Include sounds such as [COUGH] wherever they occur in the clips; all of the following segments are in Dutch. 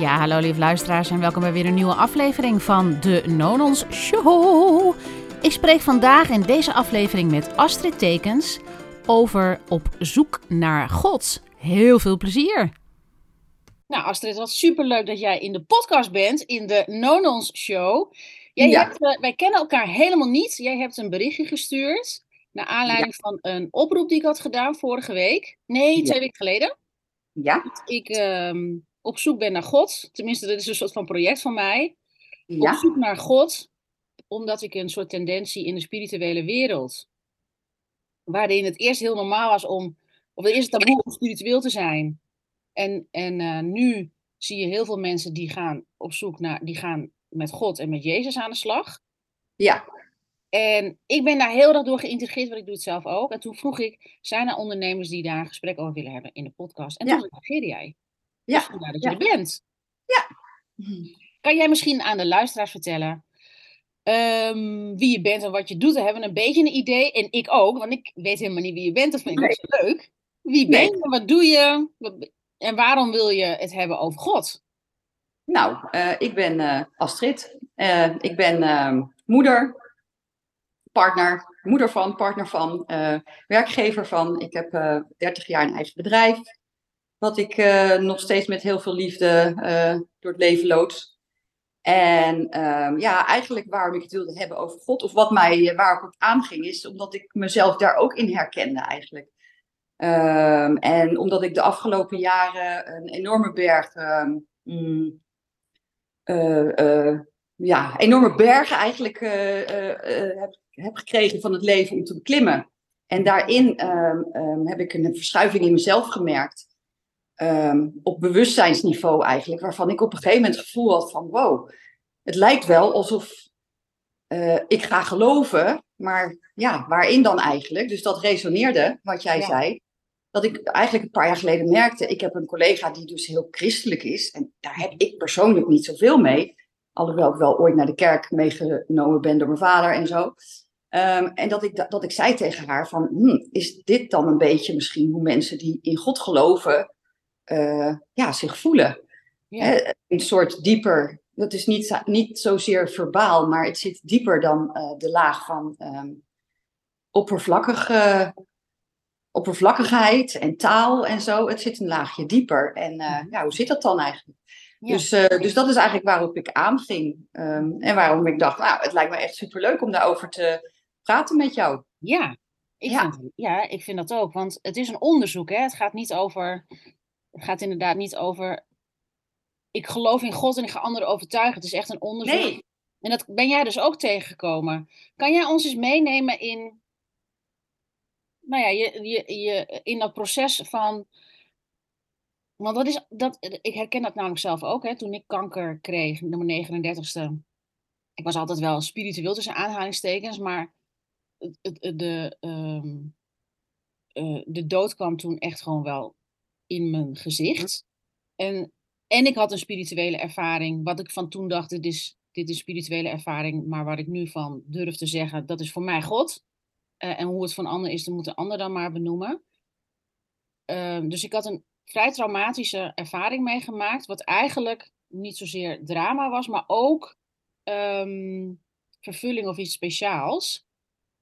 Ja, hallo lieve luisteraars en welkom bij weer een nieuwe aflevering van de Nonons Show. Ik spreek vandaag in deze aflevering met Astrid Tekens over op zoek naar God. Heel veel plezier! Nou Astrid, wat superleuk dat jij in de podcast bent, in de Nonons Show. Jij Ja. hebt, eh, wij kennen elkaar helemaal niet. Jij hebt een berichtje gestuurd naar aanleiding van een oproep die ik had gedaan vorige week. Nee, Ja. twee weken geleden Ja, ik ehm, op zoek ben naar God. Tenminste, dat is een soort van project van mij. Op zoek naar God, omdat ik een soort tendentie in de spirituele wereld, waarin het eerst heel normaal was om, of er eerst taboe om spiritueel te zijn. En, en eh, nu zie je heel veel mensen die gaan op zoek naar, die gaan met God en met Jezus aan de slag. ja, En ik ben daar heel erg door geïntegreerd, want ik doe het zelf ook. En toen vroeg ik, zijn er ondernemers die daar een gesprek over willen hebben in de podcast? En Ja. toen reageerde jij. Ja. Vandaar dat Ja. je er bent. Ja. Kan jij misschien aan de luisteraars vertellen ehm, wie je bent en wat je doet? Dan hebben we een beetje een idee. En ik ook, want ik weet helemaal niet wie je bent. Dat vind ik Nee. leuk. Wie ben Nee. je? Wat doe je? En waarom wil je het hebben over God? Nou, eh, ik ben eh, Astrid. Eh, ik ben ehm, moeder, partner, moeder van, partner van, werkgever van. Ik heb eh 30 jaar een eigen bedrijf. Wat ik eh, nog steeds met heel veel liefde eh, door het leven loods. En ehm, ja, eigenlijk waarom ik het wilde hebben over God, of wat mij, eh, waar ik op aanging, is omdat ik mezelf daar ook in herkende eigenlijk. Ehm, en omdat ik de afgelopen jaren een enorme berg eh, ja, enorme bergen eigenlijk heb, heb gekregen van het leven om te beklimmen. En daarin heb ik een verschuiving in mezelf gemerkt. Ehm, op bewustzijnsniveau eigenlijk, waarvan ik op een gegeven moment het gevoel had van wow, het lijkt wel alsof eh, ik ga geloven, maar ja, waarin dan eigenlijk? Dus dat resoneerde, wat jij Ja. zei. Dat ik eigenlijk een paar jaar geleden merkte, ik heb een collega die dus heel christelijk is. En daar heb ik persoonlijk niet zoveel mee. Alhoewel ik wel ooit naar de kerk meegenomen ben door mijn vader en zo. Ehm, en dat ik, da- dat ik zei tegen haar van, hm, is dit dan een beetje misschien hoe mensen die in God geloven, eh, ja, zich voelen? Ja. Hè, een soort dieper, dat is niet, niet zozeer verbaal, maar het zit dieper dan eh, de laag van ehm, oppervlakkige, oppervlakkigheid en taal en zo. Het zit een laagje dieper. En eh, ja, hoe zit dat dan eigenlijk? Ja. Dus, dus dat is eigenlijk waarop ik aanging. Ehm, en waarom ik dacht, nou, het lijkt me echt superleuk om daarover te praten met jou. Ja, ik, Ja. Vind, ja, ik vind dat ook. Want het is een onderzoek. Hè? Het gaat niet over. Het gaat inderdaad niet over. Ik geloof in God en ik ga anderen overtuigen. Het is echt een onderzoek. Nee. En dat ben jij dus ook tegengekomen. Kan jij ons eens meenemen in. Nou ja, je, je, je, in dat proces van. Want dat is, dat, ik herken dat namelijk zelf ook. Hè? Toen ik kanker kreeg, nummer 39ste. Ik was altijd wel spiritueel tussen aanhalingstekens, maar het- de, ehm, eh, de dood kwam toen echt gewoon wel in mijn gezicht. En, en ik had een spirituele ervaring, wat ik van toen dacht, dit is, dit is spirituele ervaring, maar waar ik nu van durf te zeggen, dat is voor mij God. Eh, en hoe het van ander is, dat moet de ander dan maar benoemen. Ehm, dus ik had een vrij traumatische ervaring meegemaakt, wat eigenlijk niet zozeer drama was, maar ook ehm, vervulling of iets speciaals.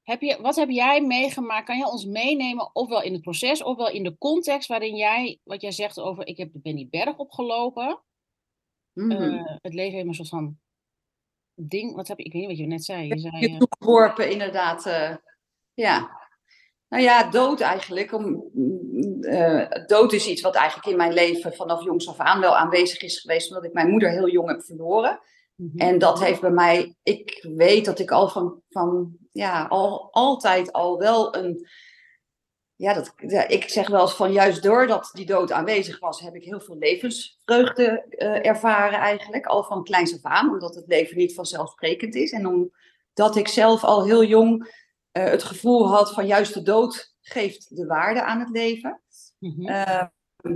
Heb je, wat heb jij meegemaakt? Kan je ons meenemen, ofwel in het proces, ofwel in de context waarin jij, wat jij zegt over, ik heb, ben die berg opgelopen. Mhm. eh, het leven heeft een soort van ding, wat heb je, ik weet niet wat je net zei. Je zei je toegeworpen, inderdaad. eh, ja. Nou ja, dood eigenlijk. Om, dood is iets wat eigenlijk in mijn leven vanaf jongs af aan wel aanwezig is geweest, omdat ik mijn moeder heel jong heb verloren. Mhm. En dat heeft bij mij, ik weet dat ik al van, van ja, al, altijd al wel een, ja, dat, ja, ik zeg wel eens van juist doordat die dood aanwezig was, heb ik heel veel levensvreugde eh, ervaren eigenlijk, al van kleins af aan, omdat het leven niet vanzelfsprekend is. En omdat ik zelf al heel jong eh, het gevoel had van juist de dood geeft de waarde aan het leven. Mhm. Eh,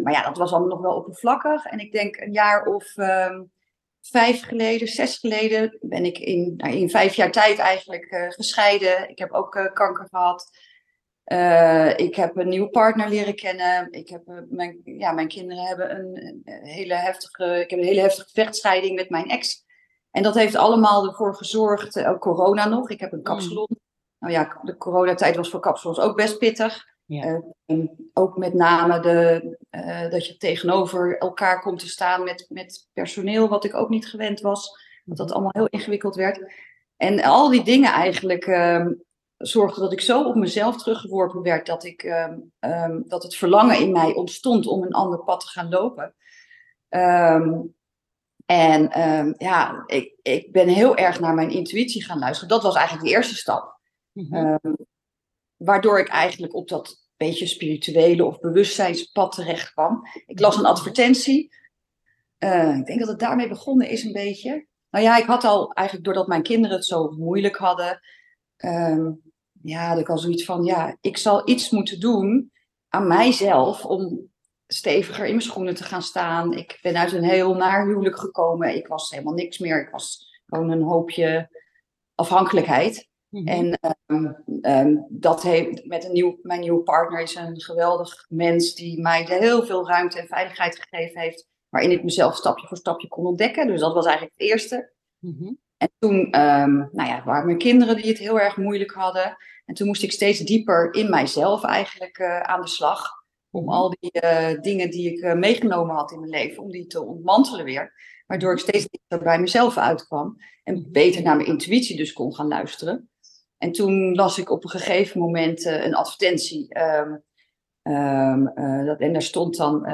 maar ja, dat was allemaal nog wel oppervlakkig. En ik denk een jaar of ehm, vijf geleden, zes geleden, ben ik in, nou, in vijf jaar tijd eigenlijk eh, gescheiden. Ik heb ook eh, kanker gehad. Uh, ik heb een nieuwe partner leren kennen. Ik heb, mijn, ja, mijn kinderen hebben een, een, hele heftige, ik heb een hele heftige vechtscheiding met mijn ex. En dat heeft allemaal ervoor gezorgd, corona nog. Ik heb een kapsalon. Mm. Nou ja, de coronatijd was voor kapsalons ook best pittig. Ja. en ook met name de, dat je tegenover elkaar komt te staan met, met personeel, wat ik ook niet gewend was. Dat dat allemaal heel ingewikkeld werd. En al die dingen eigenlijk ehm, zorgde dat ik zo op mezelf teruggeworpen werd dat, ik, ehm, ehm, dat het verlangen in mij ontstond om een ander pad te gaan lopen. en ja, ik, ik ben heel erg naar mijn intuïtie gaan luisteren. Dat was eigenlijk de eerste stap. Mm waardoor ik eigenlijk op dat beetje spirituele of bewustzijnspad terecht kwam. Ik las een advertentie. Uh, ik denk dat het daarmee begonnen is een beetje. Nou ja, ik had al eigenlijk doordat mijn kinderen het zo moeilijk hadden, um, ja, had ik al zoiets van, ja, ik zal iets moeten doen aan mijzelf om steviger in mijn schoenen te gaan staan. Ik ben uit een heel naar huwelijk gekomen. Ik was helemaal niks meer. Ik was gewoon een hoopje afhankelijkheid. Mhm. En um, um, dat heeft met een nieuw, mijn nieuwe partner is een geweldig mens die mij heel veel ruimte en veiligheid gegeven heeft waarin ik mezelf stapje voor stapje kon ontdekken. Dus dat was eigenlijk het eerste. Mhm. En toen um, nou ja, waren mijn kinderen die het heel erg moeilijk hadden. En toen moest ik steeds dieper in mijzelf eigenlijk uh, aan de slag. Om mhm. al die uh, dingen die ik uh, meegenomen had in mijn leven, om die te ontmantelen weer. Waardoor ik steeds dieper bij mezelf uitkwam. En beter naar mijn intuïtie dus kon gaan luisteren. En toen las ik op een gegeven moment een advertentie. Um, um, dat, en daar stond dan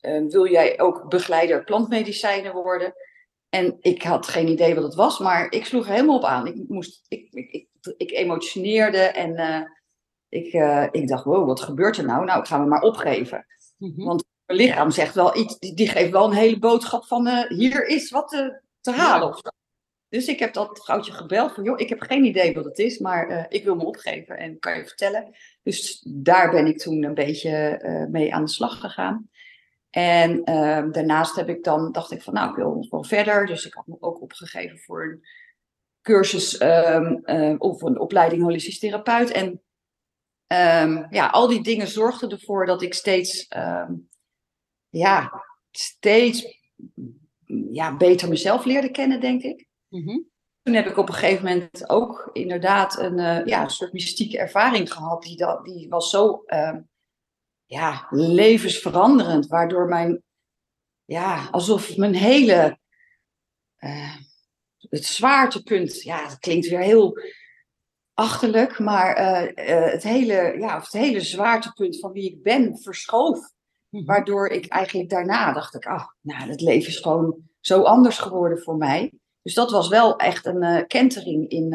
Ehm, wil jij ook begeleider plantmedicijnen worden? En ik had geen idee wat het was, maar ik sloeg er helemaal op aan. Ik, moest, ik, ik, ik, ik emotioneerde en uh, ik, ik dacht, wow, wat gebeurt er nou? Nou, ik ga me maar opgeven. Mm-hmm. Want mijn lichaam zegt wel iets, die, die geeft wel een hele boodschap van, hier is wat te, te halen. Ja. Dus ik heb dat vrouwtje gebeld van, joh, ik heb geen idee wat het is, maar ik wil me opgeven en kan je vertellen. Dus daar ben ik toen een beetje mee aan de slag gegaan. En ehm, daarnaast heb ik dan, dacht ik van nou, ik wil nog wel verder. Dus ik had me ook opgegeven voor een cursus um, of een opleiding holistisch therapeut. En ja, al die dingen zorgden ervoor dat ik steeds, ja, steeds ja, beter mezelf leerde kennen, denk ik. Mm-hmm. Toen heb ik op een gegeven moment ook inderdaad een, uh, ja, een soort mystieke ervaring gehad. Die, dat, die was zo ja, levensveranderend, waardoor mijn, ja, alsof mijn hele, uh, het zwaartepunt, ja, dat klinkt weer heel achterlijk, maar uh, het, hele, ja, het hele zwaartepunt van wie ik ben verschoof. Mhm. Waardoor ik eigenlijk daarna dacht ik, ah, nou, het leven is gewoon zo anders geworden voor mij. Dus dat was wel echt een kentering in,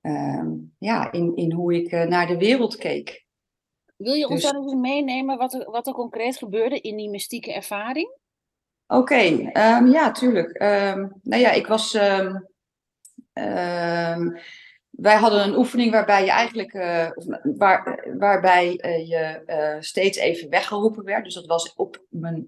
ehm, ja, in, in hoe ik naar de wereld keek. Wil je ons dus... dan eens meenemen wat er, wat er concreet gebeurde in die mystieke ervaring? Oké, okay, um, ja, tuurlijk. Um, nou ja, ik was. Um, wij hadden een oefening waarbij je eigenlijk. Uh, waar, waarbij uh, je uh, steeds even weggeroepen werd. Dus dat was op mijn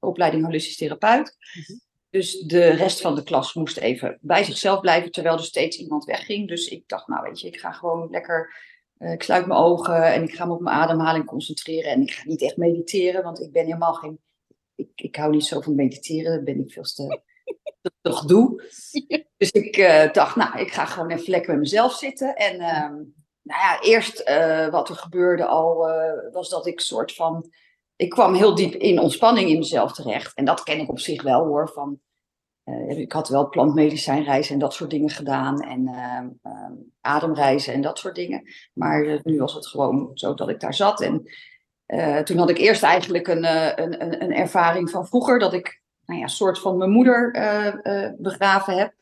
opleiding holistisch therapeut. Mm -hmm. Dus de rest van de klas moest even bij zichzelf blijven terwijl er steeds iemand wegging. Dus ik dacht, nou weet je, ik ga gewoon lekker uh, ik sluit mijn ogen en ik ga me op mijn ademhaling concentreren. En ik ga niet echt mediteren, want ik ben helemaal geen. Ik, ik hou niet zo van mediteren, dat ben ik veel te, te doe. [LAUGHS] Dus ik uh, dacht, nou, ik ga gewoon even lekker met mezelf zitten. En uh, nou ja, eerst uh, wat er gebeurde al, was dat ik soort van. Ik kwam heel diep in ontspanning in mezelf terecht. En dat ken ik op zich wel hoor. Van uh, ik had wel plantmedicijnreizen en dat soort dingen gedaan. En uh, uh, ademreizen en dat soort dingen. Maar eh, nu was het gewoon zo dat ik daar zat. En eh, toen had ik eerst eigenlijk een, een, een, een, ervaring van vroeger. Dat ik nou ja, een soort van mijn moeder begraven heb.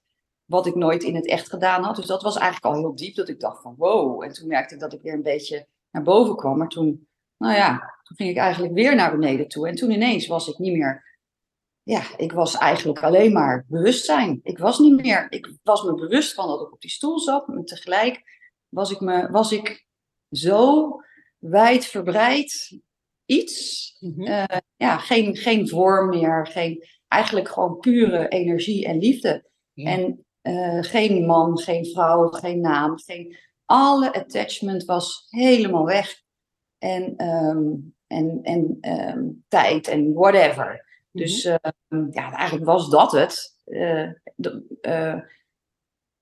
Wat ik nooit in het echt gedaan had. Dus dat was eigenlijk al heel diep. Dat ik dacht van wow. En toen merkte ik dat ik weer een beetje naar boven kwam. Maar toen, nou ja, toen ging ik eigenlijk weer naar beneden toe. En toen ineens was ik niet meer ja, ik was eigenlijk alleen maar bewustzijn. Ik was niet meer, ik was me bewust van dat ik op die stoel zat, maar tegelijk was ik, me, was ik zo wijdverbreid iets. Mm ja, geen, geen vorm meer, geen, eigenlijk gewoon pure energie en liefde. En uh, geen man, geen vrouw, geen naam, geen, alle attachment was helemaal weg. En, ehm, en, en ehm, tijd en whatever. Dus ehm, ja, eigenlijk was dat het. Eh, eh,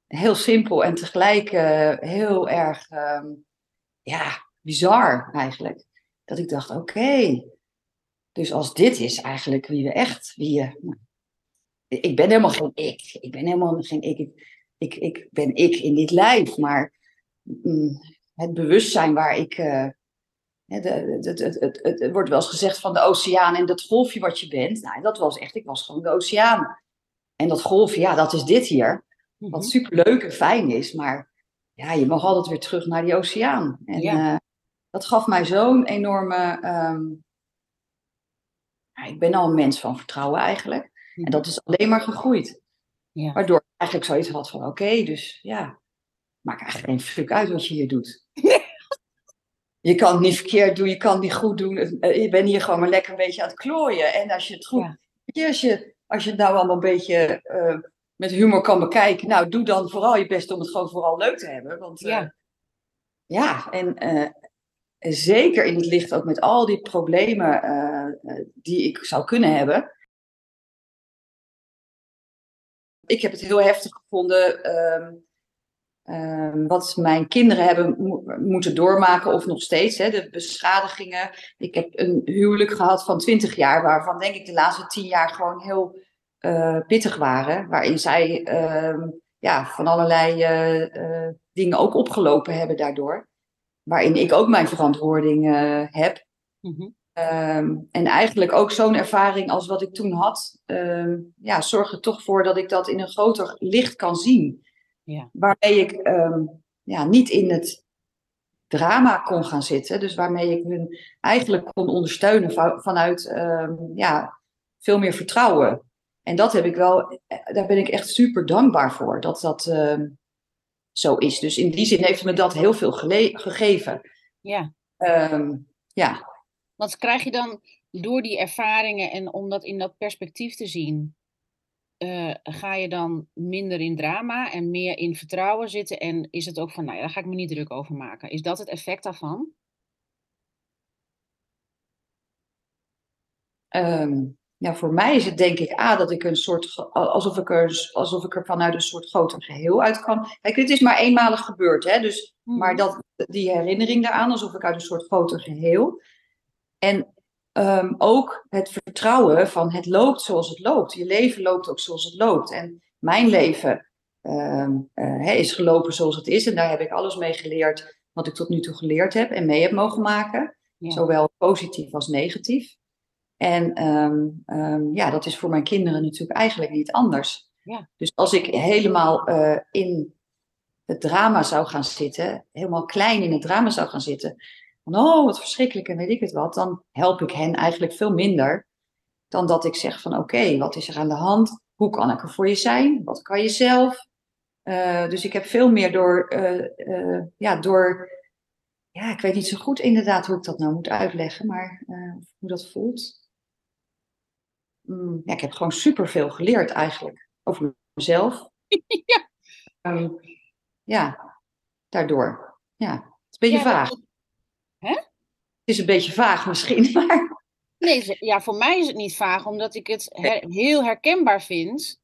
heel simpel en tegelijk eh, heel erg ja, bizar eigenlijk. Dat ik dacht, oké, dus als dit is eigenlijk wie we echt, wie je. Nou, ik ben helemaal geen ik. Ik ben helemaal geen ik. Ik, ik, ik ben ik in dit lijf, maar mm, het bewustzijn waar ik. Het, het, het, het, wordt wel eens gezegd van de oceaan en dat golfje wat je bent. Nou, dat was echt, ik was gewoon de oceaan. En dat golfje, ja, dat is dit hier. Wat mhm. superleuk en fijn is, maar ja, je mag altijd weer terug naar die oceaan. En ja. uh, dat gaf mij zo'n enorme. Um, ik ben al een mens van vertrouwen eigenlijk. En dat is alleen maar gegroeid. Ja. Waardoor ik eigenlijk zoiets had van: oké, dus ja, maakt eigenlijk geen fuck uit wat je hier doet. [LAUGHS] je kan het niet verkeerd doen, je kan het niet goed doen. Eh, je bent hier gewoon maar lekker een beetje aan het klooien. En als je het goed. Ja. Als, je, als je het nou allemaal een beetje uh, met humor kan bekijken, nou, doe dan vooral je best om het gewoon vooral leuk te hebben. Want ja, uh, ja en zeker in het licht ook met al die problemen die ik zou kunnen hebben. Ik heb het heel heftig gevonden um, um, wat mijn kinderen hebben moeten doormaken, of nog steeds, hè, de beschadigingen. Ik heb een huwelijk gehad van 20 jaar, waarvan denk ik de laatste 10 jaar gewoon heel uh, pittig waren. Waarin zij um, ja, van allerlei dingen ook opgelopen hebben daardoor waarin ik ook mijn verantwoording heb. Mm um, en eigenlijk ook zo'n ervaring als wat ik toen had, um, ja, zorgt er toch voor dat ik dat in een groter licht kan zien. Ja. Waarmee ik um, ja, niet in het drama kon gaan zitten. Dus waarmee ik hun eigenlijk kon ondersteunen vanuit ja, veel meer vertrouwen. En dat heb ik wel, eh, daar ben ik echt super dankbaar voor. Dat dat, zo is. Dus in die zin heeft me dat heel veel gegeven. Ja. Um, ja. Want krijg je dan door die ervaringen en om dat in dat perspectief te zien, uh, ga je dan minder in drama en meer in vertrouwen zitten? En is het ook van, nou ja, daar ga ik me niet druk over maken. Is dat het effect daarvan? Um, ja, voor mij is het denk ik A, dat ik een soort, alsof ik er, alsof ik er vanuit een soort groter geheel uit kan. Kijk, dit is maar eenmalig gebeurd, hè, dus, mhm. maar dat, die herinnering daaraan, alsof ik uit een soort groter geheel. En um, ook het vertrouwen van het loopt zoals het loopt. Je leven loopt ook zoals het loopt. En mijn leven um, uh, is gelopen zoals het is. En daar heb ik alles mee geleerd wat ik tot nu toe geleerd heb en mee heb mogen maken. Zowel positief als negatief. En um, um, ja, dat is voor mijn kinderen natuurlijk eigenlijk niet anders. Ja. Dus als ik helemaal uh, in het drama zou gaan zitten, helemaal klein in het drama zou gaan zitten, van oh, wat verschrikkelijk en weet ik het wat, dan help ik hen eigenlijk veel minder dan dat ik zeg van oké, wat is er aan de hand? Hoe kan ik er voor je zijn? Wat kan je zelf? Uh, dus ik heb veel meer door, uh, ja, door, ja, ik weet niet zo goed inderdaad hoe ik dat nou moet uitleggen, maar hoe dat voelt. Mm, ja, ik heb gewoon superveel geleerd eigenlijk over mezelf. [LAUGHS] ja. Um, ja, daardoor. Ja, het is een beetje vaag. Hè? Het is een beetje vaag misschien, [LAUGHS] maar... Nee, ja, voor mij is het niet vaag, omdat ik het heel herkenbaar vind.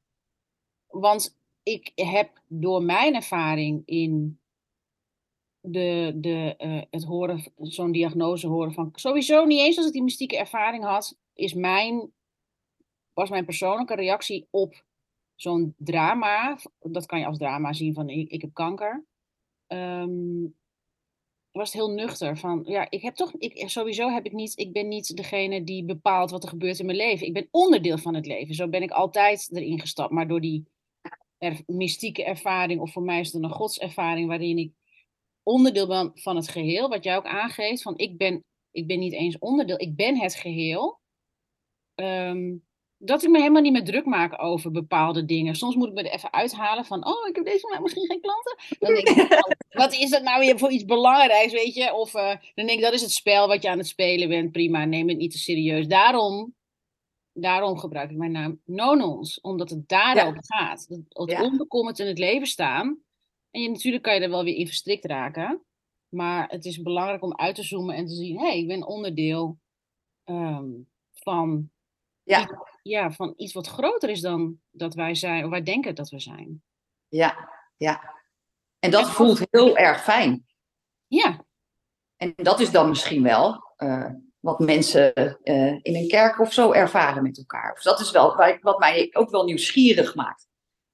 Want ik heb door mijn ervaring in de, de, uh, het horen, zo'n diagnose horen van. Sowieso niet eens als ik die mystieke ervaring had, is mijn was mijn persoonlijke reactie op zo'n drama, dat kan je als drama zien van ik, ik heb kanker, um, was het heel nuchter van, ja, ik heb toch, ik, sowieso heb ik niet, ik ben niet degene die bepaalt wat er gebeurt in mijn leven. Ik ben onderdeel van het leven. Zo ben ik altijd erin gestapt. Maar door die er, mystieke ervaring, of voor mij is het een godservaring, waarin ik onderdeel ben van het geheel, wat jij ook aangeeft, van ik ben, ik ben niet eens onderdeel, ik ben het geheel. Um, dat ik me helemaal niet meer druk maak over bepaalde dingen. Soms moet ik me er even uithalen van, oh, ik heb deze maand misschien geen klanten. Dan denk ik, oh, [LAUGHS] wat is dat nou weer voor iets belangrijks, weet je? Of uh, dan denk ik, dat is het spel wat je aan het spelen bent. Prima, neem het niet te serieus. Daarom, daarom gebruik ik mijn naam Nonons, omdat het daarover gaat. Het, het onbekommerd in het leven staan. En je, natuurlijk kan je er wel weer in verstrikt raken. Maar het is belangrijk om uit te zoomen en te zien: hé, hey, ik ben onderdeel ehm, van, Ja. Ja, van iets wat groter is dan dat wij zijn, of wij denken dat we zijn. Ja, ja. En dat voelt heel erg fijn. Ja, En dat is dan misschien wel eh, wat mensen eh, in een kerk of zo ervaren met elkaar. Of dat is wel wat mij ook wel nieuwsgierig maakt.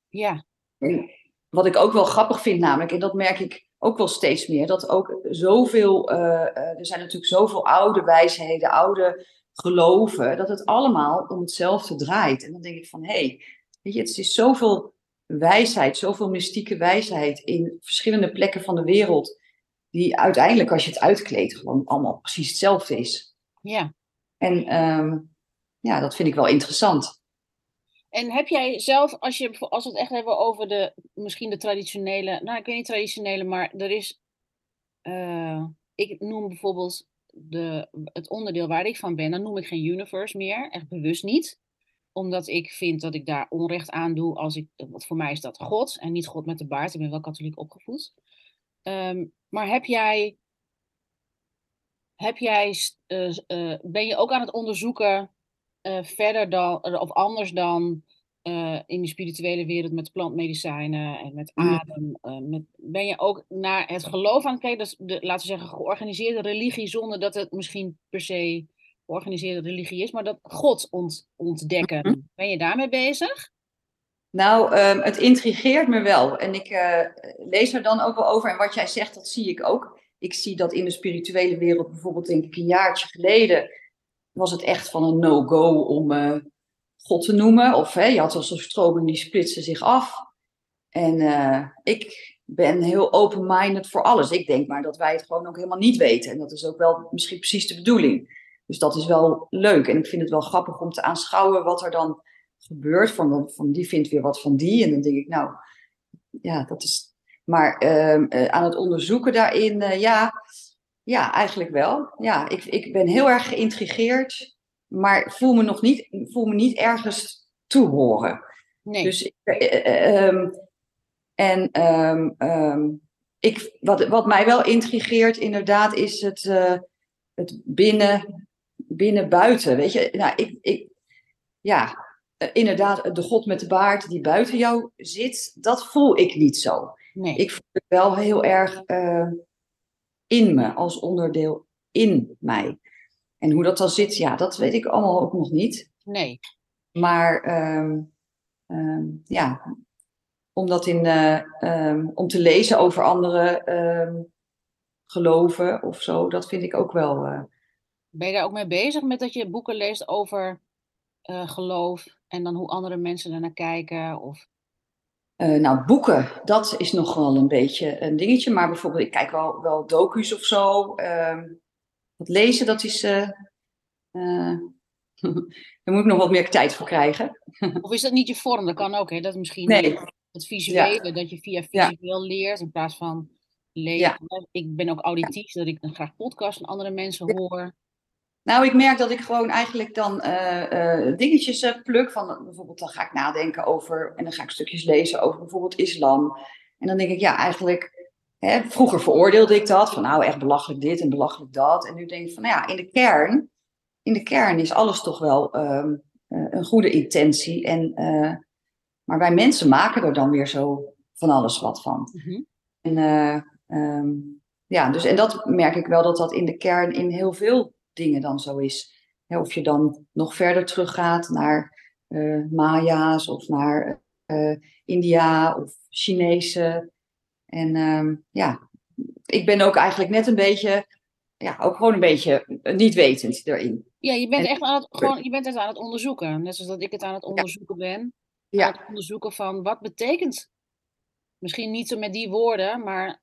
ja, En wat ik ook wel grappig vind namelijk, en dat merk ik ook wel steeds meer, dat ook zoveel, eh, er zijn natuurlijk zoveel oude wijsheden, oude geloven, dat het allemaal om hetzelfde draait. En dan denk ik van, hé, hey, weet je, het is zoveel wijsheid, zoveel mystieke wijsheid in verschillende plekken van de wereld, die uiteindelijk, als je het uitkleedt, gewoon allemaal precies hetzelfde is. ja. En ehm, ja, dat vind ik wel interessant. En heb jij zelf, als, je, als we het echt hebben over de, misschien de traditionele, nou ik weet niet traditionele, maar er is, eh, ik noem bijvoorbeeld de, het onderdeel waar ik van ben, dan noem ik geen universe meer, echt bewust niet. Omdat ik vind dat ik daar onrecht aan doe als ik, want voor mij is dat God en niet God met de baard, ik ben wel katholiek opgevoed. Ehm, maar heb jij, heb jij, eh, eh, ben je ook aan het onderzoeken eh, verder dan, of anders dan eh, in de spirituele wereld met plantmedicijnen en met Mm. adem? eh, met, ben je ook naar het geloof aan het kijken? Dus de, laten we zeggen, georganiseerde religie, zonder dat het misschien per se georganiseerde religie is, maar dat God ont, ontdekken. Mhm. Ben je daarmee bezig? Nou, ehm, het intrigeert me wel. En ik eh, lees er dan ook wel over. En wat jij zegt, dat zie ik ook. Ik zie dat in de spirituele wereld, bijvoorbeeld denk ik een jaartje geleden, was het echt van een no-go om God te noemen. Of hè, je had al zo'n stroming die splitste zich af. En eh, ik ben heel open-minded voor alles. Ik denk maar dat wij het gewoon ook helemaal niet weten. En dat is ook wel misschien precies de bedoeling. Dus dat is wel leuk. En ik vind het wel grappig om te aanschouwen wat er dan gebeurt. Van, van die vindt weer wat van die. En dan denk ik, nou, ja, dat is. Maar ehm, eh, aan het onderzoeken daarin, eh, ja, ja, eigenlijk wel. Ja, ik, ik ben heel erg geïntrigeerd, maar voel me nog niet, voel me niet ergens toehoren. Nee. Dus ik, eh, eh, ehm, en ehm, ehm, ik, wat, wat mij wel intrigeert, inderdaad, is het, eh, het binnen, binnen-buiten. Weet je, nou, ik, ik, ja, eh, inderdaad, de God met de baard die buiten jou zit, dat voel ik niet zo. nee. Ik voel het wel heel erg eh, in me, als onderdeel in mij. En hoe dat dan zit, ja, dat weet ik allemaal ook nog niet. nee. Maar ehm, ehm, ja, om dat in, eh, ehm, om te lezen over andere geloven of zo, dat vind ik ook wel. eh, Ben je daar ook mee bezig met dat je boeken leest over eh, geloof en dan hoe andere mensen ernaar kijken? Of... nou, boeken, dat is nog wel een beetje een dingetje. Maar bijvoorbeeld, ik kijk wel, wel docu's of zo. Wat lezen, dat is. eh, eh, [LAUGHS] daar moet ik nog wat meer tijd voor krijgen. [LAUGHS] Of is dat niet je vorm? Dat kan ook, hè? Dat is misschien Nee. het visuele, dat je via Ja. visueel leert in plaats van lezen. Ja. Ik ben ook auditief, dat ik dan graag podcasts van andere mensen hoor. Nou, ik merk dat ik gewoon eigenlijk dan eh, dingetjes eh, pluk. Van, bijvoorbeeld, dan ga ik nadenken over, en dan ga ik stukjes lezen over bijvoorbeeld islam. En dan denk ik, ja, eigenlijk, hè, vroeger veroordeelde ik dat. Van nou, echt belachelijk dit en belachelijk dat. En nu denk ik van, nou ja, in de kern, in de kern is alles toch wel ehm, eh, een goede intentie. En, eh, maar wij mensen maken er dan weer zo van alles wat van. Mhm. En, eh, ehm, ja, dus, en dat merk ik wel dat dat in de kern in heel veel dingen dan zo is. Of je dan nog verder teruggaat naar Maya's of naar India of Chinese. En ehm, ja, ik ben ook eigenlijk net een beetje, ja, ook gewoon een beetje niet wetend erin. Ja, je bent En- echt aan het, gewoon, je bent het aan het onderzoeken. Net zoals dat ik het aan het onderzoeken ben. Aan Ja. het onderzoeken van wat betekent. Misschien niet zo met die woorden, maar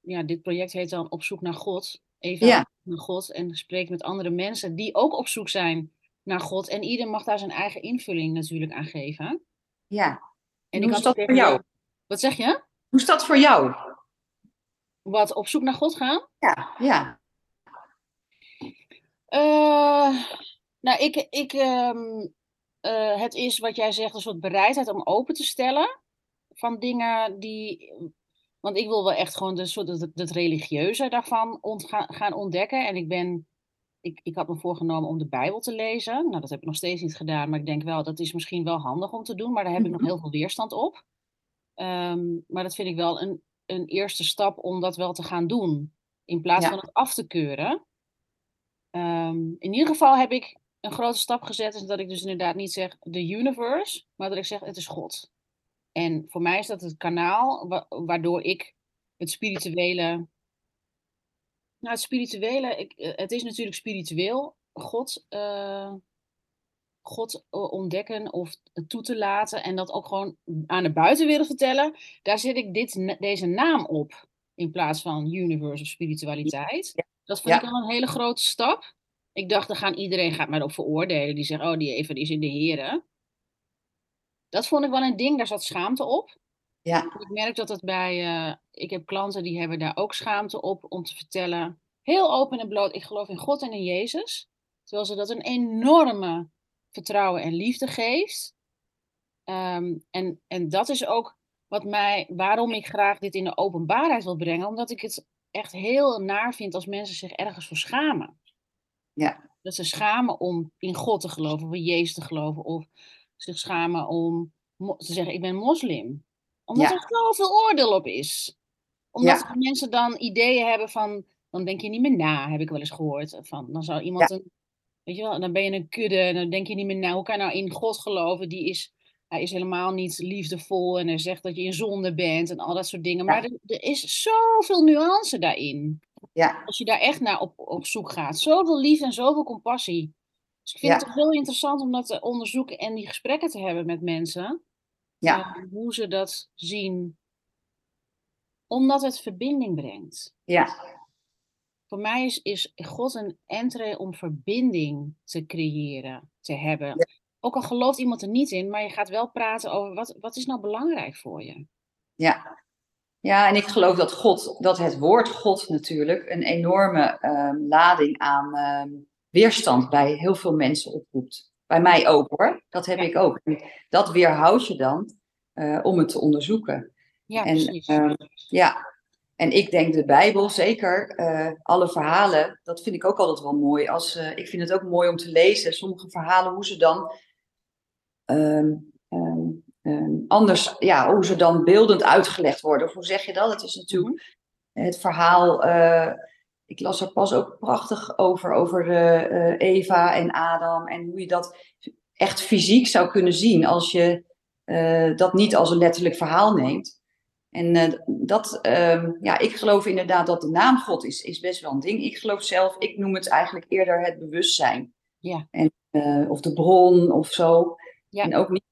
ja, dit project heet dan Op zoek naar God. Even Ja. naar God en spreek met andere mensen die ook op zoek zijn naar God. En ieder mag daar zijn eigen invulling natuurlijk aan geven. Ja. En Hoe is had tegen voor jou- Wat zeg je? Hoe is dat voor jou? Wat op zoek naar God gaan? Ja, ja. Eh, nou, ik, ik, ehm, eh, het is wat jij zegt, een soort bereidheid om open te stellen van dingen die, Want ik wil wel echt gewoon de, soort, het, het religieuze daarvan gaan ontdekken. En ik ben ik, ik had me voorgenomen om de Bijbel te lezen. Nou, dat heb ik nog steeds niet gedaan, maar ik denk wel, dat is misschien wel handig om te doen, maar daar heb ik nog mhm. heel veel weerstand op. Ehm, maar dat vind ik wel een, een eerste stap om dat wel te gaan doen, in plaats van het af te keuren. Ehm, in ieder geval heb ik een grote stap gezet, is dat ik dus inderdaad niet zeg de universe, maar dat ik zeg het is God. En voor mij is dat het kanaal waardoor ik het spirituele nou, het spirituele, ik, eh, het is natuurlijk spiritueel. God, uh, God eh, ontdekken of toe te laten en dat ook gewoon aan de buitenwereld vertellen. Daar zet ik dit, deze naam op in plaats van universe of spiritualiteit. Dat vind ik al een hele grote stap. Ik dacht, dan gaan iedereen gaat mij op veroordelen. Die zegt, oh, die even is in de heren. Dat vond ik wel een ding, daar zat schaamte op. Ja. Ik merk dat het bij, uh, ik heb klanten die hebben daar ook schaamte op om te vertellen, heel open en bloot, ik geloof in God en in Jezus. Terwijl ze dat een enorme vertrouwen en liefde geeft. Ehm, en, en dat is ook wat mij, waarom ik graag dit in de openbaarheid wil brengen, omdat ik het echt heel naar vind als mensen zich ergens voor schamen. Ja. Dat ze schamen om in God te geloven, of in Jezus te geloven, of zich schamen om te zeggen: Ik ben moslim omdat er zoveel oordeel op is. Omdat mensen dan ideeën hebben van, dan denk je niet meer na, heb ik wel eens gehoord. Van, dan zou iemand een, weet je wel, dan ben je een kudde en dan denk je niet meer na. Hoe kan je nou in God geloven? Die is, hij is helemaal niet liefdevol en hij zegt dat je in zonde bent en al dat soort dingen. Maar er, er, is zoveel nuance daarin. Ja. Als je daar echt naar op, op zoek gaat. Zoveel liefde en zoveel compassie. Dus ik vind het heel interessant om dat te onderzoeken en die gesprekken te hebben met mensen. Ja. Uh, hoe ze dat zien. Omdat het verbinding brengt. Ja. Voor mij is, is God een entree om verbinding te creëren, te hebben. Ook al gelooft iemand er niet in, maar je gaat wel praten over wat, wat is nou belangrijk voor je. Ja. ja, en ik geloof dat God, dat het woord God natuurlijk een enorme uh, lading aan uh, weerstand bij heel veel mensen oproept. Bij mij ook hoor. Dat heb ik ook. En dat weerhoudt je dan uh, om het te onderzoeken. Ja, en, precies. Uh, ja, en ik denk de Bijbel, zeker, uh, alle verhalen, dat vind ik ook altijd wel mooi. Als, ik vind het ook mooi om te lezen, sommige verhalen, hoe ze dan um, um, anders, ja, hoe ze dan beeldend uitgelegd worden. Of hoe zeg je dat? Het is natuurlijk mhm. het verhaal ik las er pas ook prachtig over, over Eva en Adam en hoe je dat echt fysiek zou kunnen zien als je dat niet als een letterlijk verhaal neemt. En dat, ehm, ja, ik geloof inderdaad dat de naam God is, is best wel een ding. Ik geloof zelf, ik noem het eigenlijk eerder het bewustzijn. Ja. En, of de bron of zo. Ja. En ook niet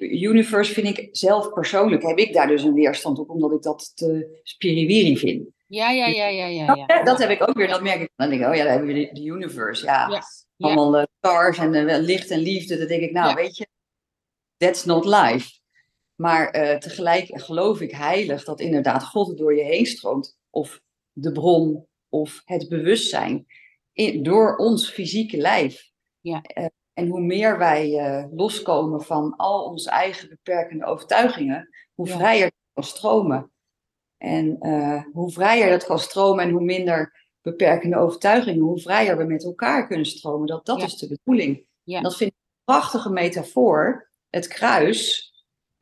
universe vind ik zelf persoonlijk, heb ik daar dus een weerstand op, omdat ik dat te spiriwiri vind. Ja, ja, ja, ja, ja. ja. Dat, heb ik ook weer, dat merk ik. Dan denk ik, oh ja, dan hebben we de, universe. Ja, ja. allemaal uh, stars en licht en liefde. Dan denk ik, nou, weet je, that's not life. Maar uh, tegelijk geloof ik heilig dat inderdaad God door je heen stroomt. Of de bron, of het bewustzijn. In, door ons fysieke lijf. Ja. en hoe meer wij loskomen van al onze eigen beperkende overtuigingen, hoe vrijer het kan stromen. En hoe vrijer dat kan stromen en hoe minder beperkende overtuigingen, hoe vrijer we met elkaar kunnen stromen. Dat, dat is de bedoeling. Ja. Dat vind ik een prachtige metafoor. Het kruis,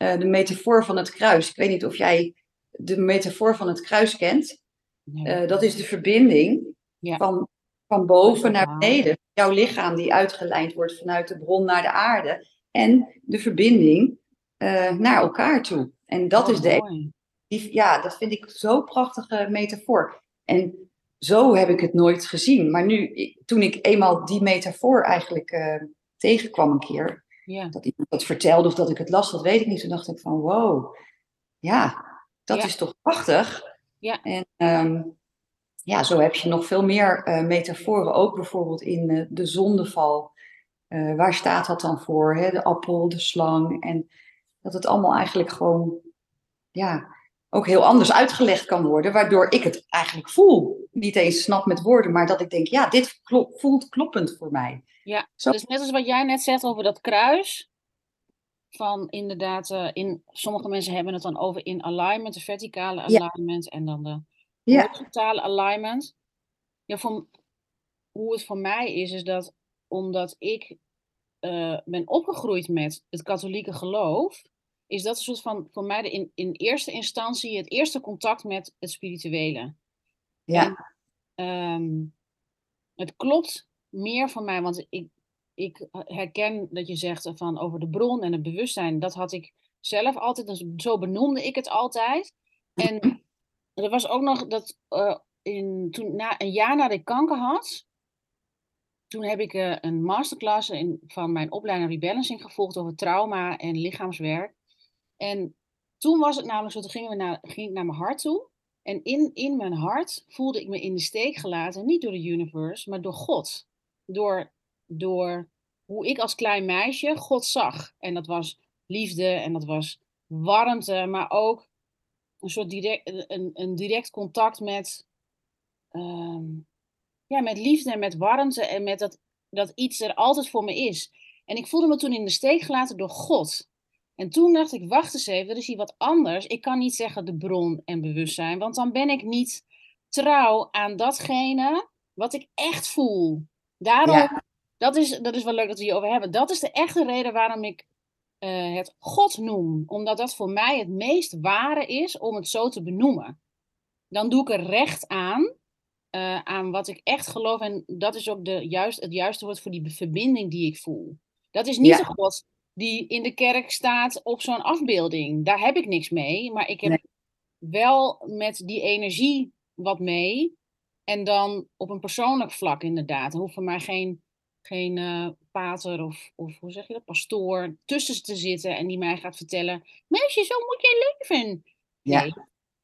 uh, de metafoor van het kruis. Ik weet niet of jij de metafoor van het kruis kent. Uh, dat is de verbinding ja. van, van boven naar beneden. Jouw lichaam die uitgelijnd wordt vanuit de bron naar de aarde. En de verbinding naar elkaar toe. En dat oh, is de die, ja, dat vind ik zo'n prachtige metafoor. En zo heb ik het nooit gezien. Maar nu, toen ik eenmaal die metafoor eigenlijk tegenkwam een keer, ja. dat iemand dat vertelde of dat ik het las, dat weet ik niet. Toen dacht ik van, wow, ja, dat is toch prachtig. Ja. En um, ja, zo heb je nog veel meer uh, metaforen, ook bijvoorbeeld in uh, de zondeval. waar staat dat dan voor? Hè? De appel, de slang. En dat het allemaal eigenlijk gewoon ja, ook heel anders uitgelegd kan worden, waardoor ik het eigenlijk voel. Niet eens snap met woorden, maar dat ik denk, ja, dit voelt kloppend voor mij. Ja, Zo. dus net als wat jij net zegt over dat kruis, van inderdaad, uh, in, sommige mensen hebben het dan over in alignment, de verticale alignment en dan de Ja. horizontale alignment. Ja, voor, hoe het voor mij is, is dat omdat ik eh, ben opgegroeid met het katholieke geloof, is dat een soort van voor mij de in, in eerste instantie het eerste contact met het spirituele. Ja. Ehm, het klopt meer van mij, want ik, ik herken dat je zegt van over de bron en het bewustzijn. Dat had ik zelf altijd, dus zo benoemde ik het altijd. En [CLEARS THROAT] er was ook nog dat uh, in, toen, na, een jaar nadat ik kanker had, toen heb ik uh, een masterclass in, van mijn opleiding rebalancing gevolgd over trauma en lichaamswerk. En toen was het namelijk zo, toen gingen we naar, ging ik naar mijn hart toe. En in, in mijn hart voelde ik me in de steek gelaten, niet door de universe, maar door God. Door, door hoe ik als klein meisje God zag. En dat was liefde en dat was warmte, maar ook een soort direct, een, een direct contact met, um, ja, met liefde en met warmte en met dat, dat iets er altijd voor me is. En ik voelde me toen in de steek gelaten door God. En toen dacht ik, wacht eens even, er is hier wat anders. Ik kan niet zeggen de bron en bewustzijn, want dan ben ik niet trouw aan datgene wat ik echt voel. Daarom, ja. dat, is, dat is wel leuk dat we hier over hebben. Dat is de echte reden waarom ik uh, het God noem. Omdat dat voor mij het meest ware is om het zo te benoemen. Dan doe ik er recht aan, uh, aan wat ik echt geloof. En dat is ook de, juist, het juiste woord voor die verbinding die ik voel. Dat is niet ja. de God die in de kerk staat op zo'n afbeelding. Daar heb ik niks mee, maar ik heb nee. wel met die energie wat mee. En dan op een persoonlijk vlak inderdaad. Er hoeft voor mij geen, geen uh, pater of, of hoe zeg je dat, pastoor tussen te zitten en die mij gaat vertellen: Meisje, zo moet je leven. Ja. Nee,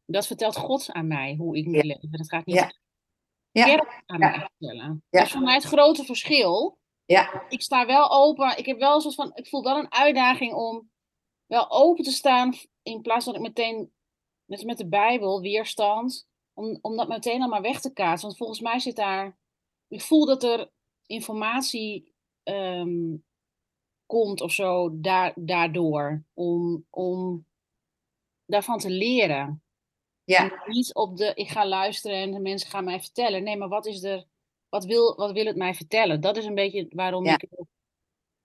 dat vertelt God aan mij hoe ik moet ja. leven. Dat gaat niet ja. ja. kerk aan mij vertellen. Dat is voor mij het grote verschil. Ja. Ik sta wel open. Ik heb wel een soort van. Ik voel wel een uitdaging om wel open te staan. In plaats dat ik meteen. Net met de Bijbel, weerstand. Om, om dat meteen allemaal weg te kaatsen. Want volgens mij zit daar. Ik voel dat er informatie um, komt of zo daar, daardoor. Om, om daarvan te leren. Ja. En niet op de. Ik ga luisteren en de mensen gaan mij vertellen. Nee, maar wat is er. Wat wil, wat wil het mij vertellen? Dat is een beetje waarom Ja. ik het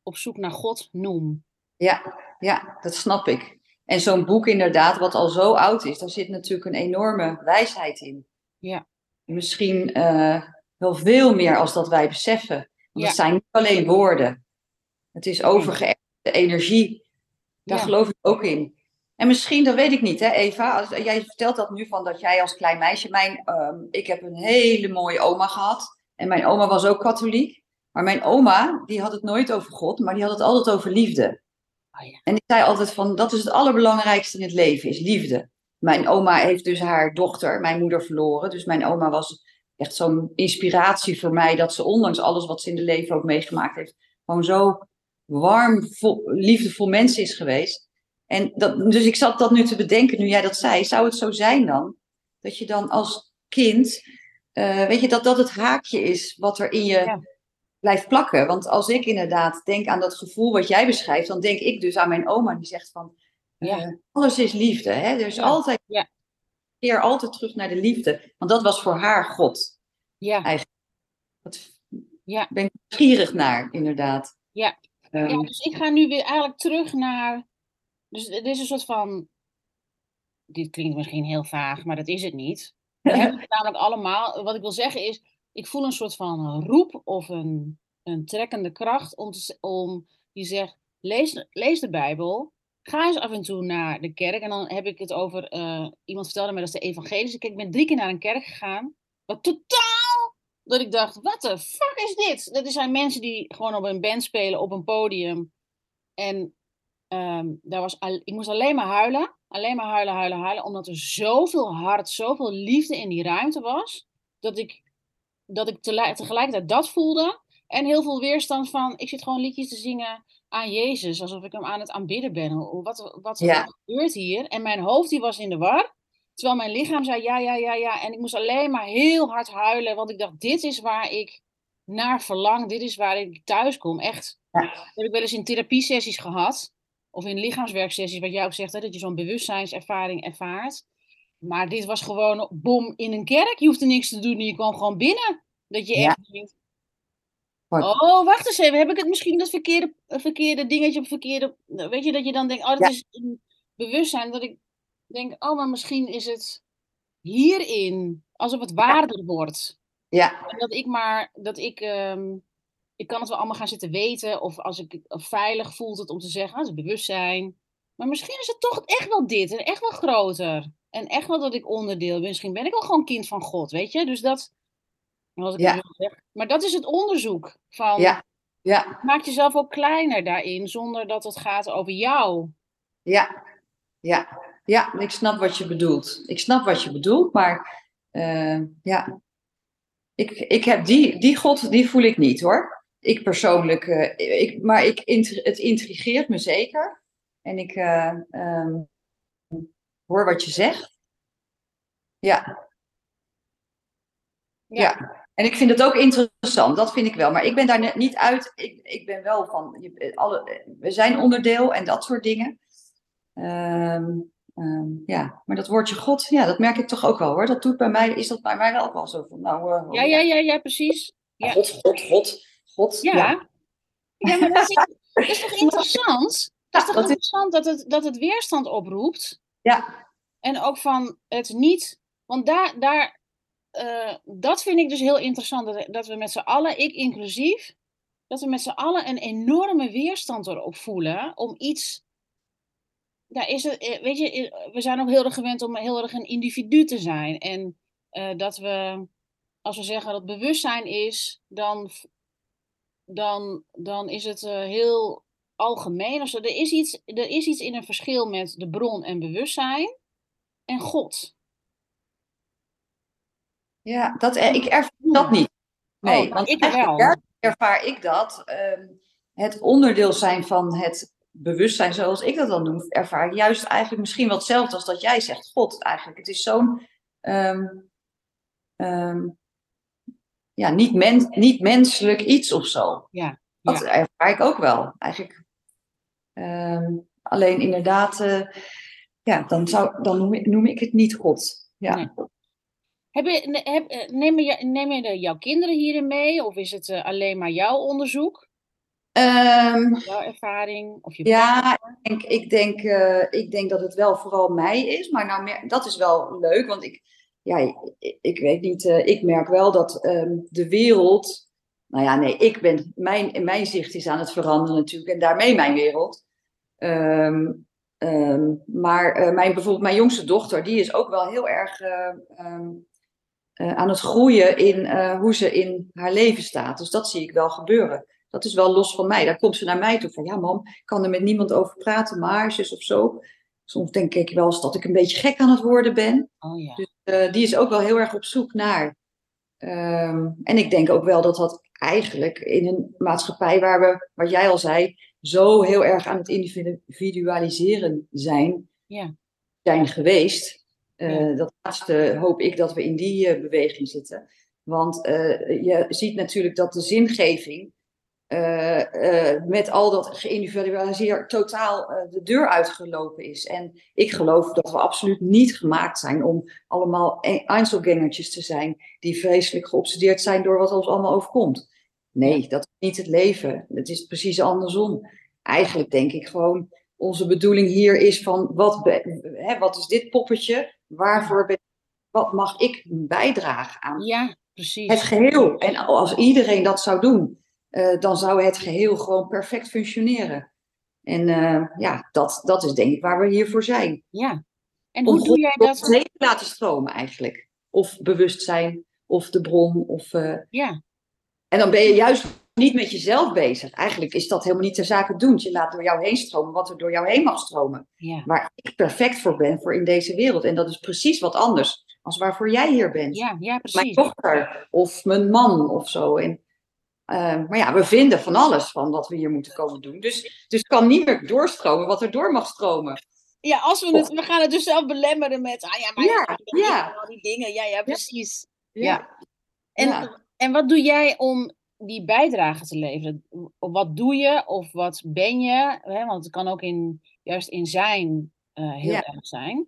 op zoek naar God noem. Ja, ja, dat snap ik. En zo'n boek inderdaad, wat al zo oud is, daar zit natuurlijk een enorme wijsheid in. Ja. Misschien eh, wel veel meer als dat wij beseffen. Want Ja. het zijn niet alleen woorden. Het is overgeërfde energie. Daar Ja. geloof ik ook in. En misschien, dat weet ik niet, hè, Eva. Als, jij vertelt dat nu van dat jij als klein meisje. Mijn, ehm, ik heb een hele mooie oma gehad. En mijn oma was ook katholiek. Maar mijn oma, die had het nooit over God, maar die had het altijd over liefde. Oh ja. En die zei altijd van, dat is het allerbelangrijkste in het leven, is liefde. Mijn oma heeft dus haar dochter, mijn moeder, verloren. Dus mijn oma was echt zo'n inspiratie voor mij, dat ze ondanks alles wat ze in het leven ook meegemaakt heeft, gewoon zo warm, vol, liefdevol mens is geweest. En dat, dus ik zat dat nu te bedenken, nu jij dat zei. Zou het zo zijn dan, dat je dan als kind, eh, weet je, dat dat het haakje is wat er in je Ja. blijft plakken? Want als ik inderdaad denk aan dat gevoel wat jij beschrijft, dan denk ik dus aan mijn oma, die zegt van, Ja. eh, alles is liefde. Hè? Er is Ja. altijd, Ja. keer altijd terug naar de liefde. Want dat was voor haar God. Ja. Dat Ja. ben ik nieuwsgierig naar, inderdaad. Ja. Ehm, Ja, dus ik ga nu weer eigenlijk terug naar. Dus het is een soort van. Dit klinkt misschien heel vaag, maar dat is het niet. Hebben namelijk allemaal. Wat ik wil zeggen is. Ik voel een soort van roep of een, een trekkende kracht om, om die zegt: lees, lees de Bijbel. Ga eens af en toe naar de kerk. En dan heb ik het over. eh, iemand vertelde mij dat is de evangelische. Ik ben drie keer naar een kerk gegaan. Wat totaal. Dat ik dacht: wat de fuck is dit? Dat zijn mensen die gewoon op een band spelen op een podium. En ehm, daar was ik moest alleen maar huilen. Alleen maar huilen, huilen, huilen. Omdat er zoveel hart, zoveel liefde in die ruimte was. Dat ik, dat ik tegelijkertijd dat voelde. En heel veel weerstand van, ik zit gewoon liedjes te zingen aan Jezus. Alsof ik hem aan het aanbidden ben. Wat, wat, Ja. gebeurt hier? En mijn hoofd die was in de war. Terwijl mijn lichaam zei ja, ja, ja, ja. En ik moest alleen maar heel hard huilen. Want ik dacht, dit is waar ik naar verlang. Dit is waar ik thuis kom. Echt. Ja. Dat heb ik wel eens in therapiesessies gehad. Of in lichaamswerksessies, wat jij ook zegt, hè, dat je zo'n bewustzijnservaring ervaart. Maar dit was gewoon bom in een kerk. Je hoefde niks te doen en je kwam gewoon binnen. Dat je Ja. echt denkt, oh, wacht eens even, heb ik het misschien dat verkeerde, verkeerde dingetje op verkeerde... Weet je, dat je dan denkt, oh, dat Ja. is een bewustzijn. Dat ik denk, oh, maar misschien is het hierin, alsof het waarder wordt. Ja, En dat ik maar, dat ik, ehm, ik kan het wel allemaal gaan zitten weten. Of als ik of veilig voelt het om te zeggen, ah, het is bewustzijn. Maar misschien is het toch echt wel dit en echt wel groter. En echt wel dat ik onderdeel ben. Misschien ben ik wel gewoon kind van God, weet je? Dus dat, als ik Ja. zo zeg. Maar dat is het onderzoek van, ja, ja, maak jezelf ook kleiner daarin, zonder dat het gaat over jou. ja, ja. Ja, ik snap wat je bedoelt. Ik snap wat je bedoelt, maar eh, ja. Ik, ik heb die, die God, die voel ik niet hoor. Ik persoonlijk, eh, ik, maar ik, het intrigeert me zeker. En ik eh, ehm, hoor wat je zegt. Ja, ja. En ik vind het ook interessant, dat vind ik wel. Maar ik ben daar net niet uit. Ik, ik ben wel van, je, alle, we zijn onderdeel en dat soort dingen. Ehm, ehm, ja, maar dat woordje God, ja, dat merk ik toch ook wel hoor. Dat doet bij mij, is dat bij mij wel ook wel zo van, nou, eh, Ja, ja, ja, ja, precies. ja. God, God, God, God. Ja. ja. Ja, maar dat is, dat is toch [LAUGHS] interessant? Dat is toch dat is- interessant dat het, dat het weerstand oproept? Ja. En ook van het niet. Want daar, daar, eh, dat vind ik dus heel interessant. Dat, dat we met z'n allen, ik inclusief, dat we met z'n allen een enorme weerstand erop voelen om iets. Daar is het, eh, weet je, eh, we zijn ook heel erg gewend om heel erg een individu te zijn. En dat we, als we zeggen dat bewustzijn is, dan, dan, dan is het eh, heel algemeen. Zo. Er, is iets, er is iets in een verschil met de bron en bewustzijn en God. Ja, dat, eh, ik ervaar dat niet. Nee, Oh, want ik wel. er- ervaar ik dat. ehm, het onderdeel zijn van het bewustzijn, zoals ik dat dan noem, ervaar ik juist eigenlijk misschien wel hetzelfde als dat jij zegt. God, eigenlijk. Het is zo'n. ehm, ehm, ja, niet, niet menselijk iets of zo. Ja, Dat ervaar ik ook wel. Eigenlijk. Ehm, alleen inderdaad, eh, ja, dan, zou, dan noem, ik, noem ik het niet God. Ja. Nee. Heb je, heb, nemen, je, nemen de, jouw kinderen hierin mee? Of is het eh, alleen maar jouw onderzoek, Ehm, jouw ervaring? Of je Ja, ik denk, ik, denk, eh, ik denk dat het wel vooral mij is. Maar nou, dat is wel leuk, want ik, ja, ik, ik weet niet, eh, ik merk wel dat ehm, de wereld. Nou ja, nee, ik ben, mijn, mijn zicht is aan het veranderen natuurlijk en daarmee mijn wereld. Ehm, ehm, maar eh, mijn, bijvoorbeeld mijn jongste dochter, die is ook wel heel erg eh, aan het groeien in hoe ze in haar leven staat. Dus dat zie ik wel gebeuren. Dat is wel los van mij. Daar komt ze naar mij toe van, ja mam, ik kan er met niemand over praten, maar zus of zo. Soms denk ik wel eens dat ik een beetje gek aan het worden ben. Oh ja. Dus eh, die is ook wel heel erg op zoek naar. Ehm, en ik denk ook wel dat dat eigenlijk in een maatschappij waar we, wat jij al zei, zo heel erg aan het individualiseren zijn, Ja. zijn geweest. Eh, Ja. Dat laatste hoop ik dat we in die eh, beweging zitten. Want je ziet natuurlijk dat de zingeving eh, eh, met al dat geïndividualiseerd totaal eh, de deur uitgelopen is. En ik geloof dat we absoluut niet gemaakt zijn om allemaal e- Einzelgangertjes te zijn die vreselijk geobsedeerd zijn door wat ons allemaal overkomt. Nee, dat is niet het leven. Het is precies andersom. Eigenlijk denk ik gewoon, onze bedoeling hier is van, wat, hè, wat is dit poppetje? Waarvoor ben, wat mag ik bijdragen aan ja, precies. het geheel. En als iedereen dat zou doen, eh, dan zou het geheel gewoon perfect functioneren. En eh, ja, dat, dat is denk ik waar we hier voor zijn. Ja. En Om hoe doe jij dat? te laten stromen eigenlijk. Of bewustzijn, of de bron. Of, eh, Ja, En dan ben je juist niet met jezelf bezig. Eigenlijk is dat helemaal niet de zaak het doen. Je laat door jou heen stromen wat er door jou heen mag stromen. ja, Waar ik perfect voor ben voor in deze wereld. En dat is precies wat anders als waarvoor jij hier bent ja, ja, mijn precies. dochter of mijn man of zo. En, eh, maar ja, we vinden van alles van wat we hier moeten komen doen. Dus, dus het kan niet meer doorstromen wat er door mag stromen. Ja, als we het, we gaan het dus zelf belemmeren met, ah ja, maar Ja, ja. al die dingen. Ja, ja, precies. Ja. En, Ja. en wat doe jij om die bijdrage te leveren. Wat doe je of wat ben je? Hè? Want het kan ook in, juist in zijn uh, heel erg zijn.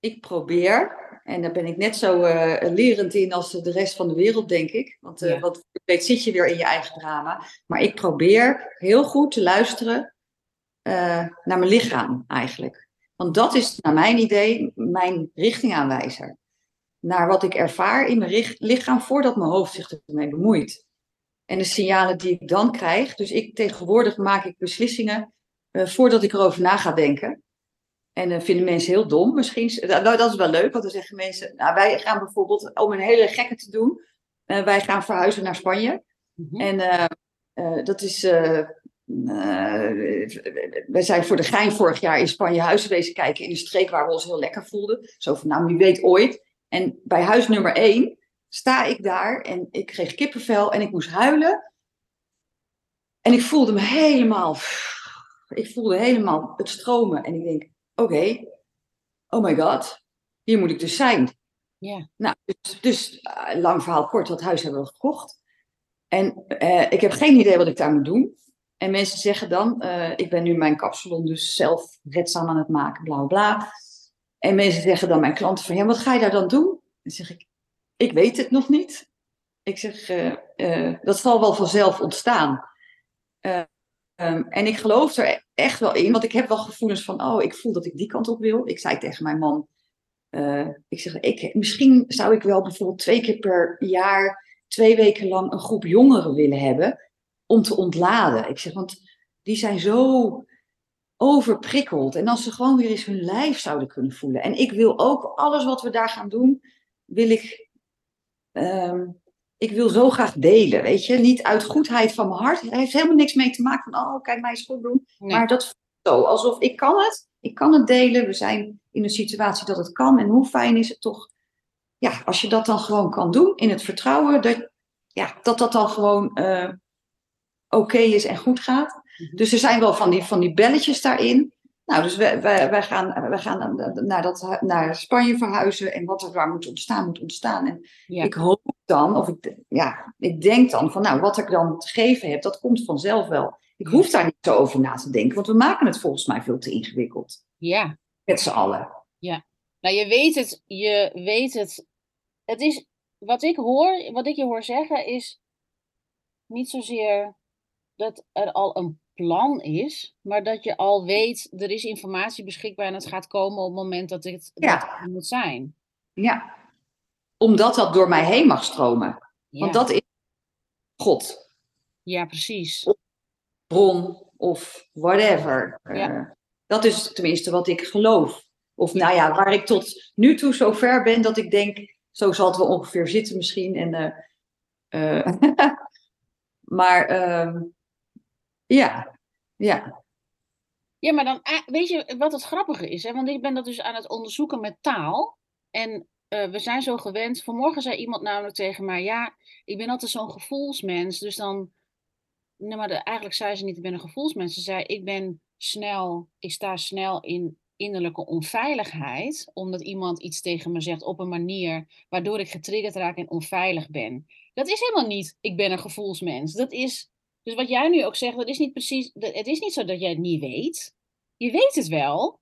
Ik probeer, en daar ben ik net zo eh, lerend in als de rest van de wereld, denk ik. Want, Ja. want je weet, zit je weer in je eigen drama. Maar ik probeer heel goed te luisteren eh, naar mijn lichaam eigenlijk. Want dat is naar mijn idee mijn richtingaanwijzer. Naar wat ik ervaar in mijn lichaam voordat mijn hoofd zich ermee bemoeit. En de signalen die ik dan krijg. Dus ik tegenwoordig maak ik beslissingen voordat ik erover na ga denken. En dan vinden mensen heel dom misschien. Nou, dat is wel leuk, want dan zeggen mensen... Nou, wij gaan bijvoorbeeld, om een hele gekke te doen... eh, wij gaan verhuizen naar Spanje. Mhm. En eh, dat is... wij zijn voor de gein vorig jaar in Spanje huizen wezen kijken... in een streek waar we ons heel lekker voelden. Zo van, nou, wie weet ooit. En bij huis nummer één sta ik daar... en ik kreeg kippenvel en ik moest huilen. En ik voelde me helemaal... Ik voelde helemaal het stromen. En ik denk, oké, oh my god, hier moet ik dus zijn. Ja. Nou, dus, dus eh, lang verhaal kort, dat huis hebben we gekocht. En eh, ik heb geen idee wat ik daar moet doen. En mensen zeggen dan, eh, ik ben nu mijn kapsalon dus zelf redzaam aan het maken, bla bla. En mensen zeggen dan, mijn klanten van, ja, wat ga je daar dan doen? Dan zeg ik, ik weet het nog niet. Ik zeg, dat zal wel vanzelf ontstaan. Eh, Ehm, en ik geloof er echt wel in, want ik heb wel gevoelens van, oh, ik voel dat ik die kant op wil. Ik zei tegen mijn man, eh, ik zeg, ik, misschien zou ik wel bijvoorbeeld twee keer per jaar, twee weken lang een groep jongeren willen hebben om te ontladen. Ik zeg, want die zijn zo overprikkeld. En als ze gewoon weer eens hun lijf zouden kunnen voelen. En ik wil ook alles wat we daar gaan doen, wil ik ehm, ik wil zo graag delen, weet je. Niet uit goedheid van mijn hart. Het heeft helemaal niks mee te maken van, oh, kijk mij eens goed doen. Nee. Maar dat zo, alsof ik kan het. Ik kan het delen. We zijn in een situatie dat het kan. En hoe fijn is het toch, ja, als je dat dan gewoon kan doen in het vertrouwen, dat ja, dat, dat dan gewoon eh, oké is en goed gaat. Mhm. Dus er zijn wel van die, van die belletjes daarin. Nou, dus wij, wij, wij gaan, wij gaan naar, dat, hu- naar Spanje verhuizen. En wat er daar moet ontstaan, moet ontstaan. En Ja. ik hoop dan, of ik, ja, ik denk dan van, nou, wat ik dan te geven heb, dat komt vanzelf wel. Ik hoef daar niet zo over na te denken, want we maken het volgens mij veel te ingewikkeld. ja. Met z'n allen. Nou, je weet het, je weet het. Het is, wat ik hoor, wat ik je hoor zeggen, is niet zozeer dat er al een plan is, maar dat je al weet, er is informatie beschikbaar en het gaat komen op het moment dat het, Ja. dat het moet zijn. Ja. Omdat dat door mij heen mag stromen. Ja, Want dat is God, ja precies. bron of whatever. Ja. Eh, dat is tenminste wat ik geloof. Of nou ja, waar ik tot nu toe zo ver ben dat ik denk, zo zal het wel ongeveer zitten misschien. En, eh, eh, [LAUGHS] maar ehm, ja, ja, Ja, maar dan, ah, weet je wat het grappige is? Hè? Want ik ben dat dus aan het onderzoeken met taal. En eh, we zijn zo gewend. Vanmorgen zei iemand namelijk tegen mij: Ja, ik ben altijd zo'n gevoelsmens. Dus dan. Nee, maar eigenlijk zei ze niet: Ik ben een gevoelsmens. Ze zei: Ik ben snel. Ik sta snel in innerlijke onveiligheid. Omdat iemand iets tegen me zegt op een manier. waardoor ik getriggerd raak en onveilig ben. Dat is helemaal niet: Ik ben een gevoelsmens. Dat is. Dus wat jij nu ook zegt, dat is niet precies. dat- Het is niet zo dat jij het niet weet. Je weet het wel.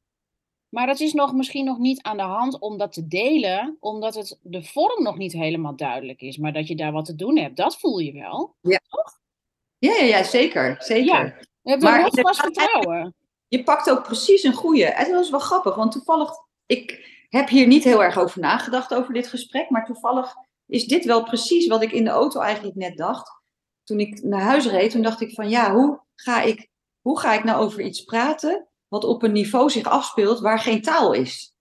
Maar het is nog misschien nog niet aan de hand om dat te delen, omdat het de vorm nog niet helemaal duidelijk is. Maar dat je daar wat te doen hebt, dat voel je wel. ja, ja, ja zeker, zeker. Ja. Je hebt Maar een inderdaad, vertrouwen. Je pakt ook precies een goede. En dat was wel grappig, want toevallig, ik heb hier niet heel erg over nagedacht over dit gesprek, maar toevallig is dit wel precies wat ik in de auto eigenlijk net dacht. Toen ik naar huis reed, toen dacht ik van ja, hoe ga ik, hoe ga ik nou over iets praten wat op een niveau zich afspeelt waar geen taal is?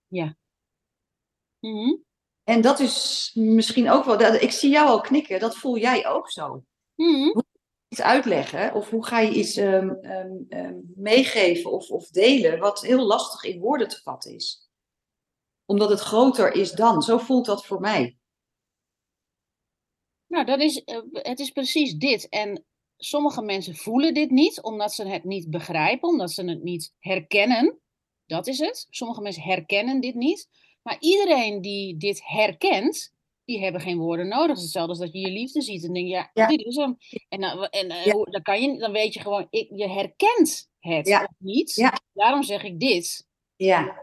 Mhm. En dat is misschien ook wel, ik zie jou al knikken, dat voel jij ook zo. Mhm. Iets uitleggen of hoe ga je iets ehm, ehm, ehm, meegeven of, of delen wat heel lastig in woorden te vatten is. Omdat het groter is dan. Zo voelt dat voor mij. Nou, dat is, eh, het is precies dit. En sommige mensen voelen dit niet, omdat ze het niet begrijpen, omdat ze het niet herkennen. Dat is het. Sommige mensen herkennen dit niet. Maar iedereen die dit herkent, die hebben geen woorden nodig. Hetzelfde als dat je je liefde ziet en denk je, ja, Ja. dit is hem. En, dan, en eh, Ja. dan, kan je, dan weet je gewoon, ik, je herkent het Ja. niet. Daarom zeg ik dit. Ja.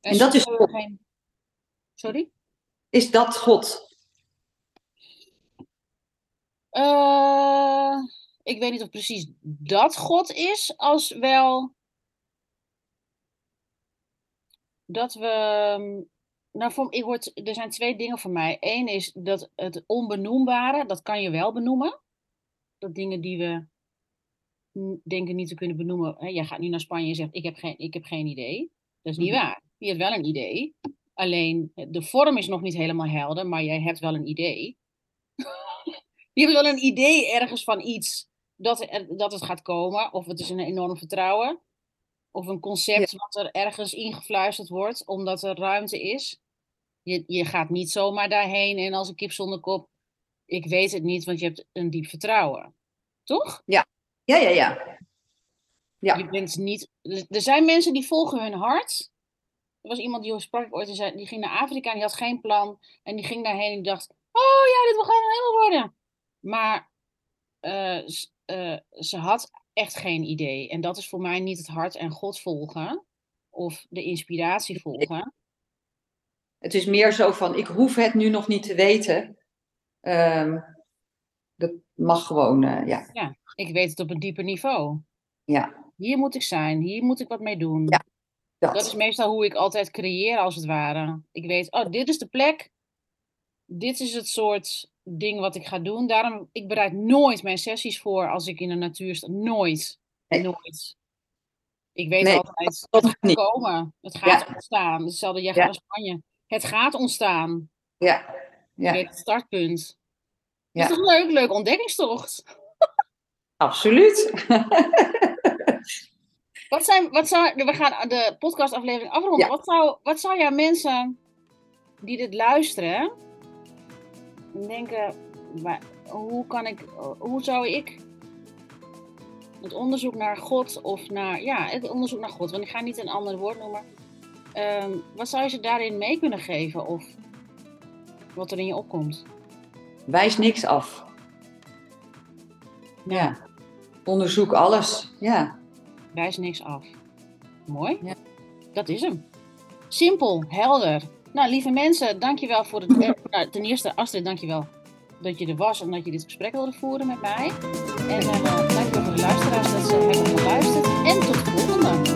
En dat soms is geen... Sorry? Is dat God? Eh, ik weet niet of precies dat God is, als wel dat we. Nou, voor, ik word, er zijn twee dingen voor mij. Eén is dat het onbenoembare, dat kan je wel benoemen. Dat dingen die we denken niet te kunnen benoemen. Hè, jij gaat nu naar Spanje en zegt: ik heb, geen, ik heb geen idee. Dat is niet Mhm. waar. Je hebt wel een idee. Alleen eh, de vorm is nog niet helemaal helder, maar jij hebt wel een idee. [LAUGHS] Je hebt wel een idee ergens van iets dat, er, dat het gaat komen. Of het is een enorm vertrouwen. Of een concept wat er ergens ingefluisterd wordt, omdat er ruimte is. Je, je gaat niet zomaar daarheen en als een kip zonder kop. Ik weet het niet, want je hebt een diep vertrouwen. Toch? Ja, ja, ja. Ja. Je bent niet. Er zijn mensen die volgen hun hart. Er was iemand die sprak ik ooit en zei, die ging naar Afrika en die had geen plan. En die ging daarheen en die dacht, oh ja, dit wil gaan helemaal. Maar eh, eh, ze had echt geen idee. En dat is voor mij niet het hart en God volgen. Of de inspiratie volgen. Het is meer zo van, ik hoef het nu nog niet te weten. Ehm, dat mag gewoon, eh, ja. Ik weet het op een dieper niveau. Ja, Hier moet ik zijn, hier moet ik wat mee doen. Ja, dat. Dat is meestal hoe ik altijd creëer, als het ware. Ik weet, oh, dit is de plek. Dit is het soort ding wat ik ga doen. Daarom, ik bereid nooit mijn sessies voor als ik in de natuur sta. Nooit. Nee. Nooit. Ik weet Nee, altijd, dat het gaat niet. komen. Het gaat Ja. ontstaan. Hetzelfde, jij Ja. gaat naar Spanje. Het gaat ontstaan. Ja, Je ja, weet het startpunt. Ja. Dat is toch leuk? Leuk ontdekkingstocht. [LAUGHS] absoluut. [LAUGHS] Wat zijn, wat zou, we gaan de podcastaflevering afronden. Wat, zou, wat zou jouw mensen die dit luisteren denken, hoe kan ik, hoe zou ik het onderzoek naar God of naar, ja, het onderzoek naar God, want ik ga niet een ander woord noemen. Ehm, wat zou je ze daarin mee kunnen geven of wat er in je opkomt? Wijs niks af. Ja. Onderzoek alles. Ja. Wijs niks af. Mooi. Ja. Dat is hem. Simpel, helder. Nou, lieve mensen, dankjewel voor het... Eh, nou, ten eerste, Astrid, dankjewel dat je er was en dat je dit gesprek wilde voeren met mij. En uh, dankjewel voor de luisteraars dat ze hebben geluisterd. En tot de volgende.